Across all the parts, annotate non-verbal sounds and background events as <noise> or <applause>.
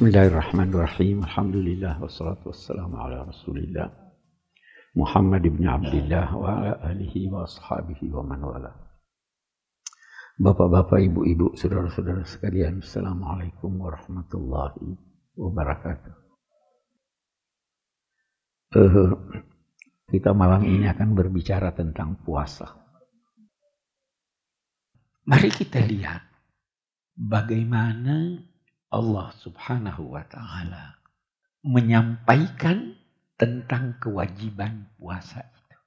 Bismillahirrahmanirrahim. Alhamdulillah wassalatu wassalamu ala Rasulillah Muhammad ibn Abdullah wa ala alihi wa ashabihi wa man wala. Bapak-bapak, ibu-ibu, saudara-saudara sekalian, Assalamualaikum warahmatullahi wabarakatuh. Uh, kita malam ini akan berbicara tentang puasa. Mari kita lihat bagaimana Allah Subhanahu wa taala menyampaikan tentang kewajiban puasa itu.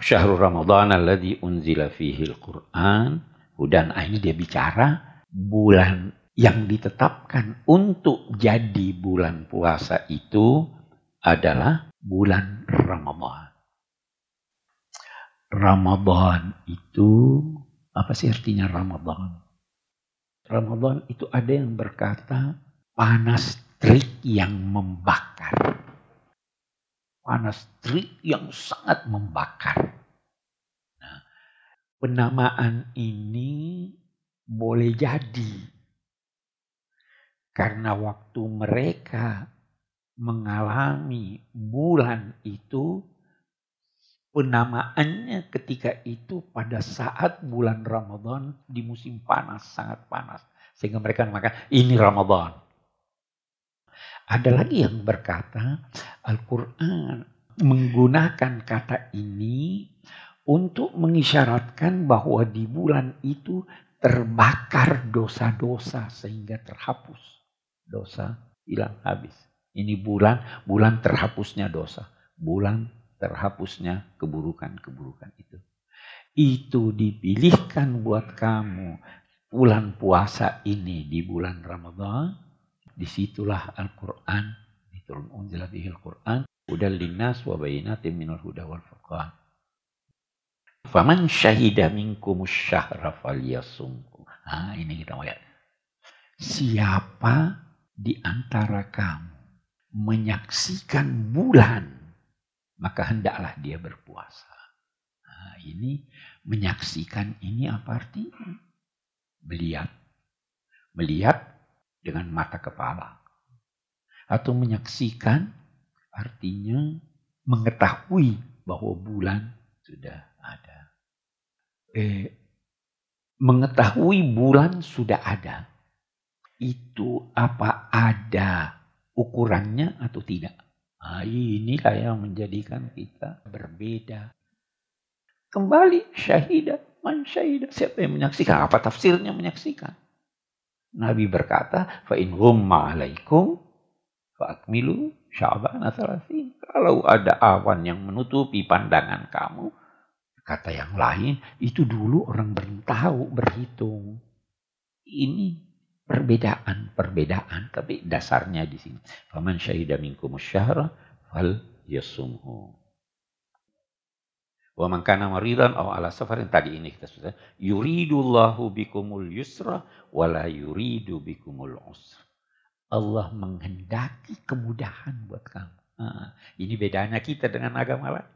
Syahrul Ramadan alladzi unzila fihi al-Qur'an dan ini dia bicara bulan yang ditetapkan untuk jadi bulan puasa itu adalah bulan Ramadan. Ramadan itu apa sih artinya Ramadan? Ramadan itu ada yang berkata panas terik yang membakar. Panas terik yang sangat membakar. Nah, penamaan ini boleh jadi karena waktu mereka mengalami bulan itu penamaannya ketika itu pada saat bulan Ramadan di musim panas, sangat panas. Sehingga mereka mengatakan ini Ramadan. Ada lagi yang berkata Al-Quran menggunakan kata ini untuk mengisyaratkan bahwa di bulan itu terbakar dosa-dosa sehingga terhapus. Dosa hilang habis. Ini bulan, bulan terhapusnya dosa. Bulan terhapusnya keburukan-keburukan itu. Itu dipilihkan buat kamu bulan puasa ini di bulan Ramadan. Di situlah Al-Quran diturun unzila bihil Quran udal linnas wa bayinatim minal huda wal furqan. Faman syahida minkum syahra falyasumku. Nah, ini kita lihat. Siapa di antara kamu menyaksikan bulan maka hendaklah dia berpuasa. Nah, ini menyaksikan ini apa artinya? Melihat. Melihat dengan mata kepala. Atau menyaksikan artinya mengetahui bahwa bulan sudah ada. Eh, mengetahui bulan sudah ada. Itu apa ada ukurannya atau tidak? Nah, inilah yang menjadikan kita berbeda. Kembali syahidah, man syahidah. Siapa yang menyaksikan? Apa tafsirnya menyaksikan? Nabi berkata, fa in humma alaikum fa akmilu sya'ban. Kalau ada awan yang menutupi pandangan kamu, kata yang lain, itu dulu orang bertahu, berhitung. Ini perbedaan-perbedaan tapi dasarnya di sini. Faman syahida minkum syahra fal yasumhu. Wa man kana maridan aw ala safarin tadi ini kita sudah yuridullahu bikumul yusra wa la yuridu bikumul usra. Allah menghendaki kemudahan buat kamu. Nah, ini bedanya kita dengan agama lain.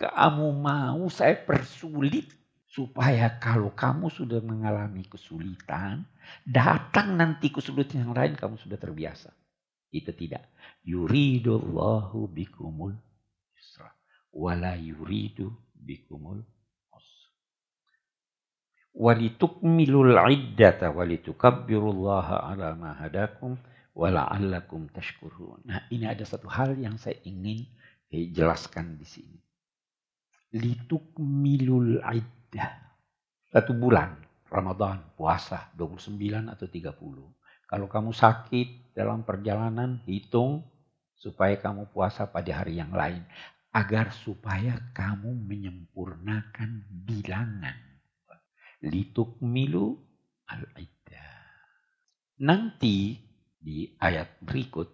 Kamu mau saya persulit supaya kalau kamu sudah mengalami kesulitan, datang nanti kesulitan yang lain kamu sudah terbiasa. Itu tidak. Yuridullahu bikumul yusra. Wala yuridu bikumul usra. Walitukmilul iddata walitukabbirullaha ala ma hadakum wala'allakum tashkurun. Nah ini ada satu hal yang saya ingin jelaskan di sini. Litukmilul iddah ya, satu bulan Ramadan, puasa 29 atau 30. Kalau kamu sakit dalam perjalanan, hitung supaya kamu puasa pada hari yang lain. Agar supaya kamu menyempurnakan bilangan. Lituk milu al-iddah. Nanti di ayat berikut,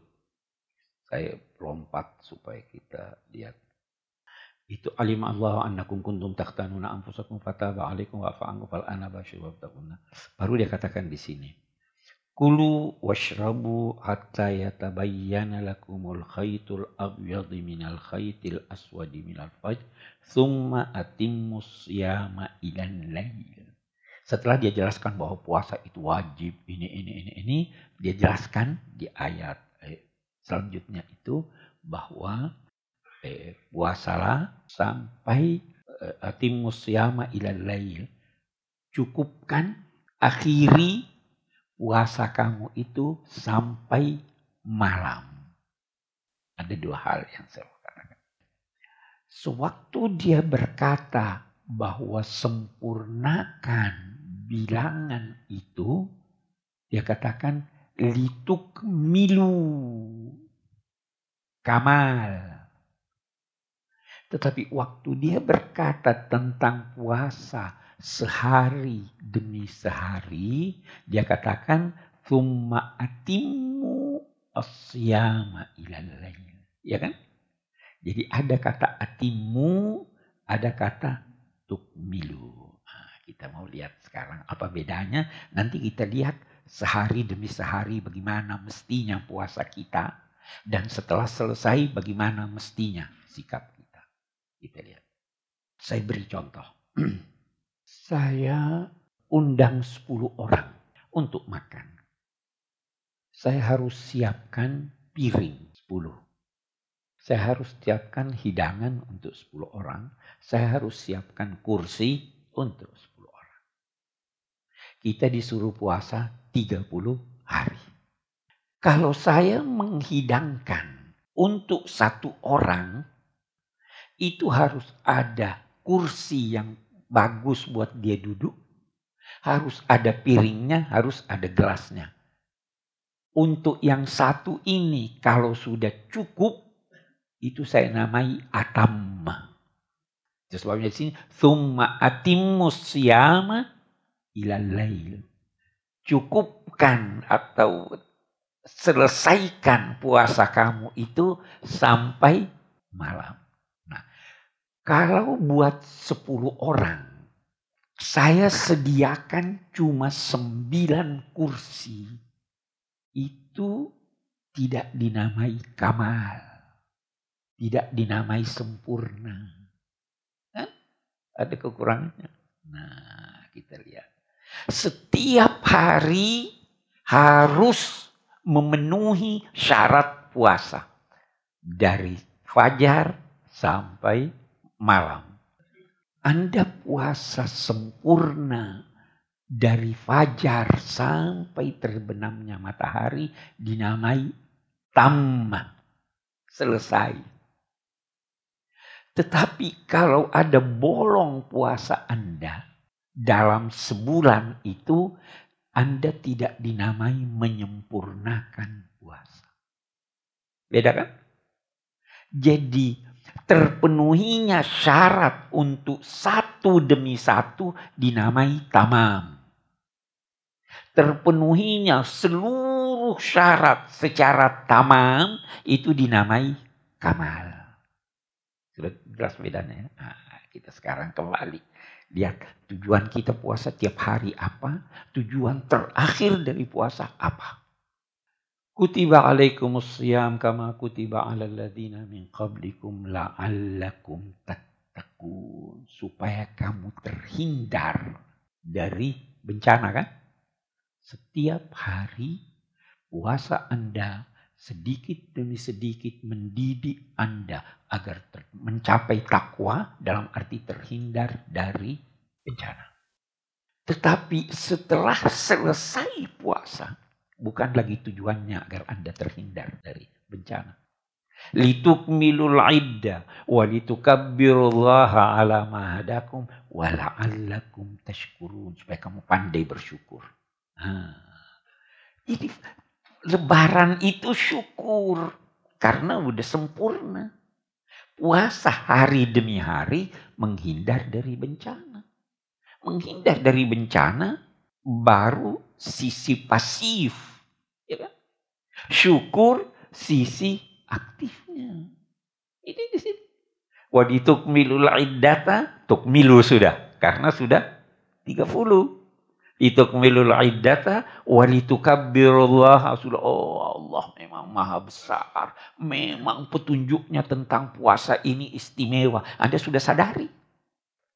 saya lompat supaya kita lihat itu alim Allah annakum kuntum takhtanuna anfusakum fataba alaikum wa fa'ankum fal ana basyiru Baru dia katakan di sini. Kulu washrabu hatta yatabayyana lakumul khaytul abyad minal khaytil aswadi minal fajr thumma atimmus siyama ilan lail. Setelah dia jelaskan bahwa puasa itu wajib, ini, ini, ini, ini, dia jelaskan di ayat eh, selanjutnya itu bahwa eh, puasalah sampai atimus yama ilal lail. Cukupkan, akhiri puasa kamu itu sampai malam. Ada dua hal yang saya katakan. Sewaktu dia berkata bahwa sempurnakan bilangan itu dia katakan lituk milu kamal. Tetapi waktu dia berkata tentang puasa sehari demi sehari, dia katakan thumma atimu asyama ilal Ya kan? Jadi ada kata atimu, ada kata tukmilu. Kita mau lihat sekarang apa bedanya. Nanti kita lihat sehari demi sehari bagaimana mestinya puasa kita. Dan setelah selesai bagaimana mestinya sikap kita. Lihat. Saya beri contoh. <clears throat> Saya undang 10 orang untuk makan. Saya harus siapkan piring 10. Saya harus siapkan hidangan untuk 10 orang. Saya harus siapkan kursi untuk 10 kita disuruh puasa 30 hari. Kalau saya menghidangkan untuk satu orang, itu harus ada kursi yang bagus buat dia duduk. Harus ada piringnya, harus ada gelasnya. Untuk yang satu ini, kalau sudah cukup, itu saya namai atamma. Sebabnya di sini, summa atimus siyama ilalail. Cukupkan atau selesaikan puasa kamu itu sampai malam. Kalau buat 10 orang, saya sediakan cuma 9 kursi. Itu tidak dinamai kamal. Tidak dinamai sempurna. Kan? Ada kekurangannya. Nah, kita lihat. Setiap hari harus memenuhi syarat puasa. Dari fajar sampai malam. Anda puasa sempurna dari fajar sampai terbenamnya matahari dinamai tamat. Selesai. Tetapi kalau ada bolong puasa Anda, dalam sebulan itu Anda tidak dinamai menyempurnakan puasa. Beda kan? Jadi terpenuhinya syarat untuk satu demi satu dinamai tamam. Terpenuhinya seluruh syarat secara tamam itu dinamai kamal. Sudah jelas bedanya. Nah, kita sekarang kembali Lihat tujuan kita puasa tiap hari apa? Tujuan terakhir dari puasa apa? Kutiba alaikumus siyam kama kutiba ala ladina min qablikum la'allakum tattaqun. Supaya kamu terhindar dari bencana kan? Setiap hari puasa Anda sedikit demi sedikit mendidik Anda agar mencapai takwa dalam arti terhindar dari bencana. Tetapi setelah selesai puasa, bukan lagi tujuannya agar Anda terhindar dari bencana. Litukmilul idda wa litukabbirullaha ala ma hadakum wa la'allakum tashkurun supaya kamu pandai bersyukur. Nah, ini Lebaran itu syukur karena udah sempurna. Puasa hari demi hari menghindar dari bencana. Menghindar dari bencana baru sisi pasif. Ya kan? Syukur sisi aktifnya. Ini di sini. Waditukmilul iddata, tukmilu sudah. Karena sudah 30 litukmilul iddata walitukabbirullah sudah oh Allah memang maha besar memang petunjuknya tentang puasa ini istimewa Anda sudah sadari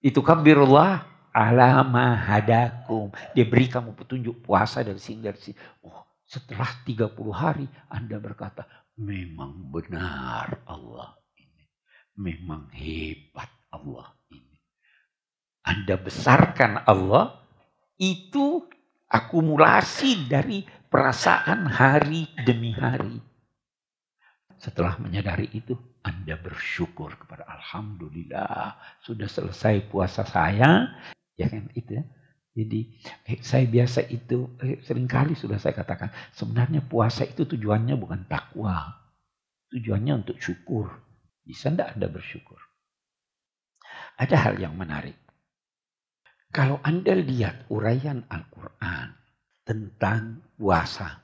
itu kabirullah alama hadakum. Dia beri kamu petunjuk puasa dari sini dari sini. Oh, setelah 30 hari Anda berkata, memang benar Allah ini. Memang hebat Allah ini. Anda besarkan Allah, itu akumulasi dari perasaan hari demi hari. Setelah menyadari itu, anda bersyukur kepada Alhamdulillah sudah selesai puasa saya, ya kan itu ya. Jadi eh, saya biasa itu eh, sering kali sudah saya katakan sebenarnya puasa itu tujuannya bukan takwa, tujuannya untuk syukur. Bisa tidak Anda bersyukur? Ada hal yang menarik. Kalau Anda lihat uraian Al-Quran tentang puasa,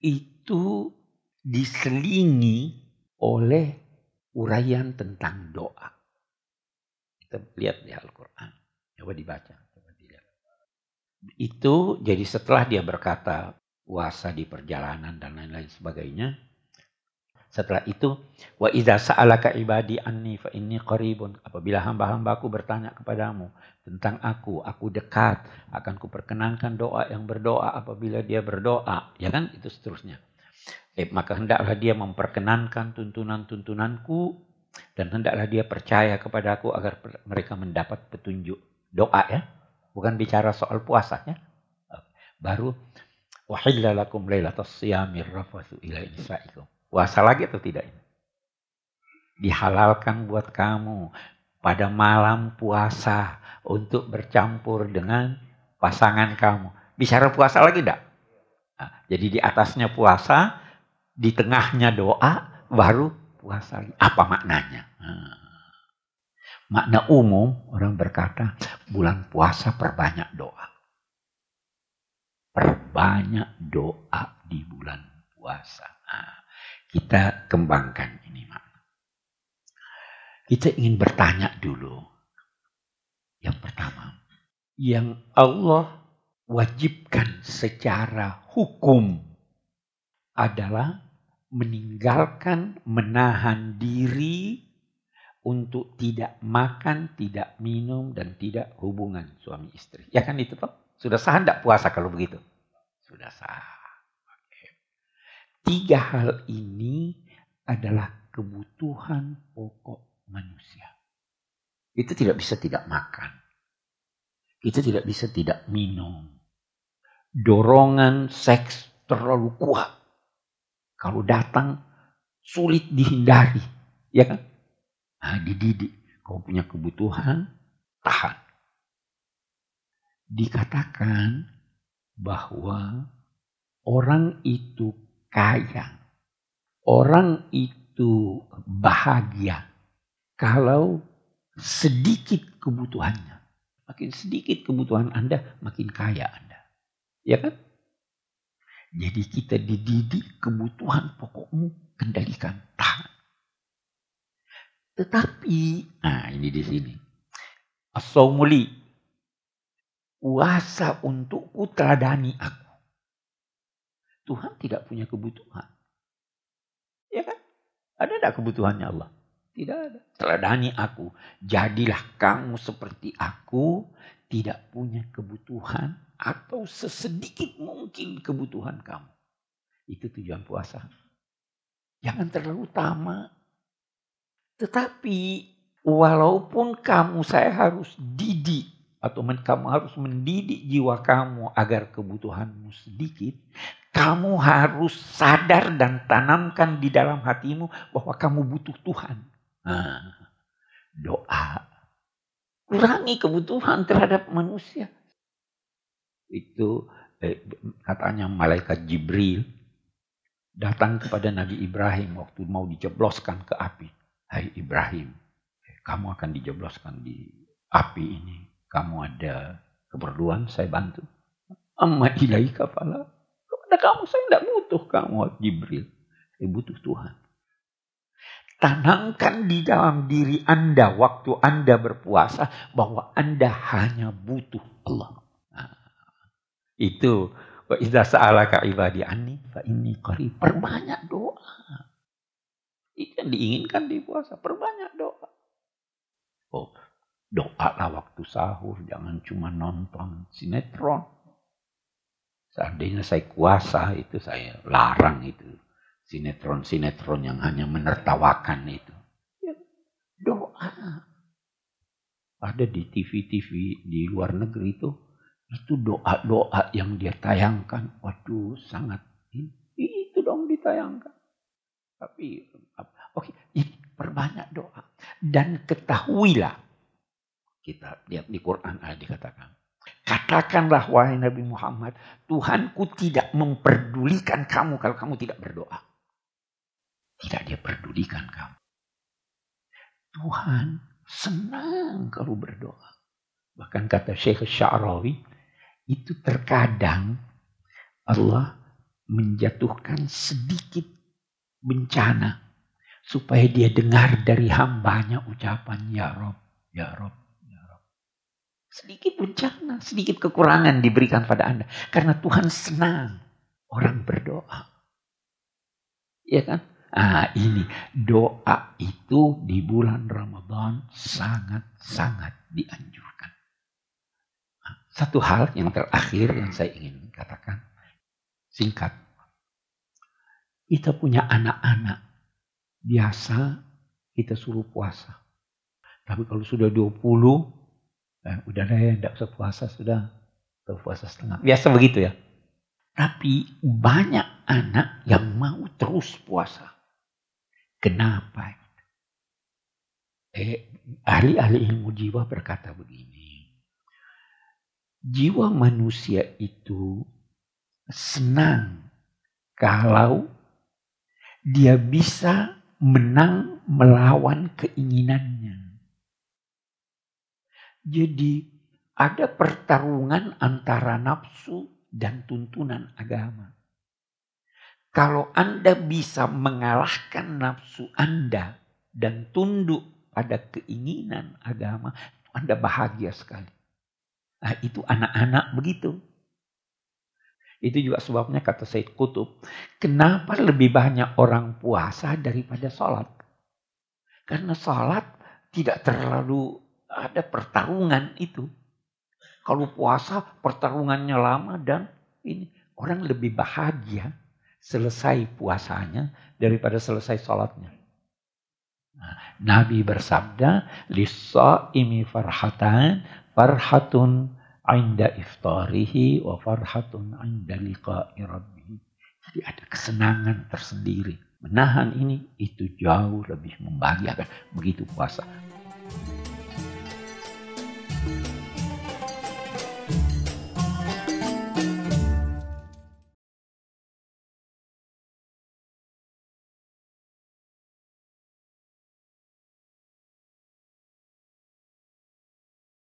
itu diselingi oleh uraian tentang doa. Kita lihat di Al-Quran. Coba dibaca. Coba dilihat. Itu jadi setelah dia berkata puasa di perjalanan dan lain-lain sebagainya. Setelah itu, wa idza sa'alaka ibadi anni fa inni qaribun. Apabila hamba-hambaku bertanya kepadamu tentang aku, aku dekat, akan kuperkenankan doa yang berdoa apabila dia berdoa, ya kan? Itu seterusnya. Eh, maka hendaklah dia memperkenankan tuntunan-tuntunanku dan hendaklah dia percaya kepadaku agar mereka mendapat petunjuk doa ya. Bukan bicara soal puasa ya. Baru wahillalakum lailatas siyamir rafathu ila nisaikum. Puasa lagi atau tidak ini? Dihalalkan buat kamu pada malam puasa untuk bercampur dengan pasangan kamu. Bicara puasa lagi tidak? Nah, jadi di atasnya puasa, di tengahnya doa, baru puasa. Apa maknanya? Nah. Makna umum orang berkata bulan puasa perbanyak doa. Perbanyak doa di bulan puasa. Nah, kita kembangkan ini makna. Kita ingin bertanya dulu. Yang pertama, yang Allah wajibkan secara hukum adalah meninggalkan, menahan diri untuk tidak makan, tidak minum, dan tidak hubungan suami istri. Ya kan itu toh? Sudah sah tidak puasa kalau begitu? Sudah sah. Tiga hal ini adalah kebutuhan pokok manusia. Itu tidak bisa tidak makan. Itu tidak bisa tidak minum. Dorongan seks terlalu kuat kalau datang sulit dihindari, ya kan? Nah, dididik. Kau punya kebutuhan, tahan. Dikatakan bahwa orang itu kaya, orang itu bahagia kalau sedikit kebutuhannya. Makin sedikit kebutuhan Anda, makin kaya Anda. Ya kan? Jadi kita dididik kebutuhan pokokmu kendalikan tahan. Tetapi, nah ini di sini. Asaumuli. Puasa untukku teladani aku. Tuhan tidak punya kebutuhan. Ya kan? Ada tidak kebutuhannya Allah? Tidak ada. Teladani aku. Jadilah kamu seperti aku. Tidak punya kebutuhan atau sesedikit mungkin kebutuhan kamu. Itu tujuan puasa. Jangan terlalu utama. Tetapi walaupun kamu saya harus didik atau kamu harus mendidik jiwa kamu agar kebutuhanmu sedikit, kamu harus sadar dan tanamkan di dalam hatimu bahwa kamu butuh Tuhan. Nah, doa. Kurangi kebutuhan terhadap manusia itu eh, katanya malaikat Jibril datang kepada Nabi Ibrahim waktu mau dijebloskan ke api. Hai Ibrahim, eh, kamu akan dijebloskan di api ini. Kamu ada keperluan, saya bantu. Amma ilaika fala. Kepada kamu saya tidak butuh kamu Jibril. Saya butuh Tuhan. Tanamkan di dalam diri Anda waktu Anda berpuasa bahwa Anda hanya butuh Allah. Itu wa idza sa'alaka ibadi anni fa inni qarib. Perbanyak doa. Itu yang diinginkan di puasa, perbanyak doa. Oh, doa lah waktu sahur, jangan cuma nonton sinetron. Seandainya saya kuasa itu saya larang itu. Sinetron-sinetron yang hanya menertawakan itu. Ya, doa. Ada di TV-TV di luar negeri itu. Itu doa-doa yang dia tayangkan. Waduh sangat. Itu dong ditayangkan. Tapi oke, okay, perbanyak doa. Dan ketahuilah kita lihat di Quran ada dikatakan katakanlah wahai Nabi Muhammad Tuhanku tidak memperdulikan kamu kalau kamu tidak berdoa. Tidak dia pedulikan kamu. Tuhan senang kalau berdoa. Bahkan kata Syekh Sya'rawi itu terkadang Allah menjatuhkan sedikit bencana supaya dia dengar dari hambanya ucapan ya Rob, ya Rob, ya Rob. Sedikit bencana, sedikit kekurangan diberikan pada Anda. Karena Tuhan senang orang berdoa. Ya kan? Ah ini doa itu di bulan Ramadan sangat-sangat dianjurkan. Satu hal yang terakhir yang saya ingin katakan. Singkat. Kita punya anak-anak biasa kita suruh puasa. Tapi kalau sudah 20, eh, udah deh, tidak usah puasa, sudah. Atau puasa setengah. Biasa begitu ya. Tapi banyak anak yang mau terus puasa. Kenapa? Eh, ahli-ahli ilmu jiwa berkata begini. Jiwa manusia itu senang kalau dia bisa menang melawan keinginannya. Jadi ada pertarungan antara nafsu dan tuntunan agama. Kalau Anda bisa mengalahkan nafsu Anda dan tunduk pada keinginan agama, Anda bahagia sekali. Nah, itu anak-anak begitu. Itu juga sebabnya kata Said Kutub, kenapa lebih banyak orang puasa daripada sholat? Karena sholat tidak terlalu ada pertarungan itu. Kalau puasa pertarungannya lama dan ini orang lebih bahagia selesai puasanya daripada selesai sholatnya. Nah, Nabi bersabda, lisa imi farhatan, farhatun inda iftarihi wa farhatun inda liqa'i rabbih. Jadi ada kesenangan tersendiri. Menahan ini itu jauh lebih membahagiakan. Begitu puasa.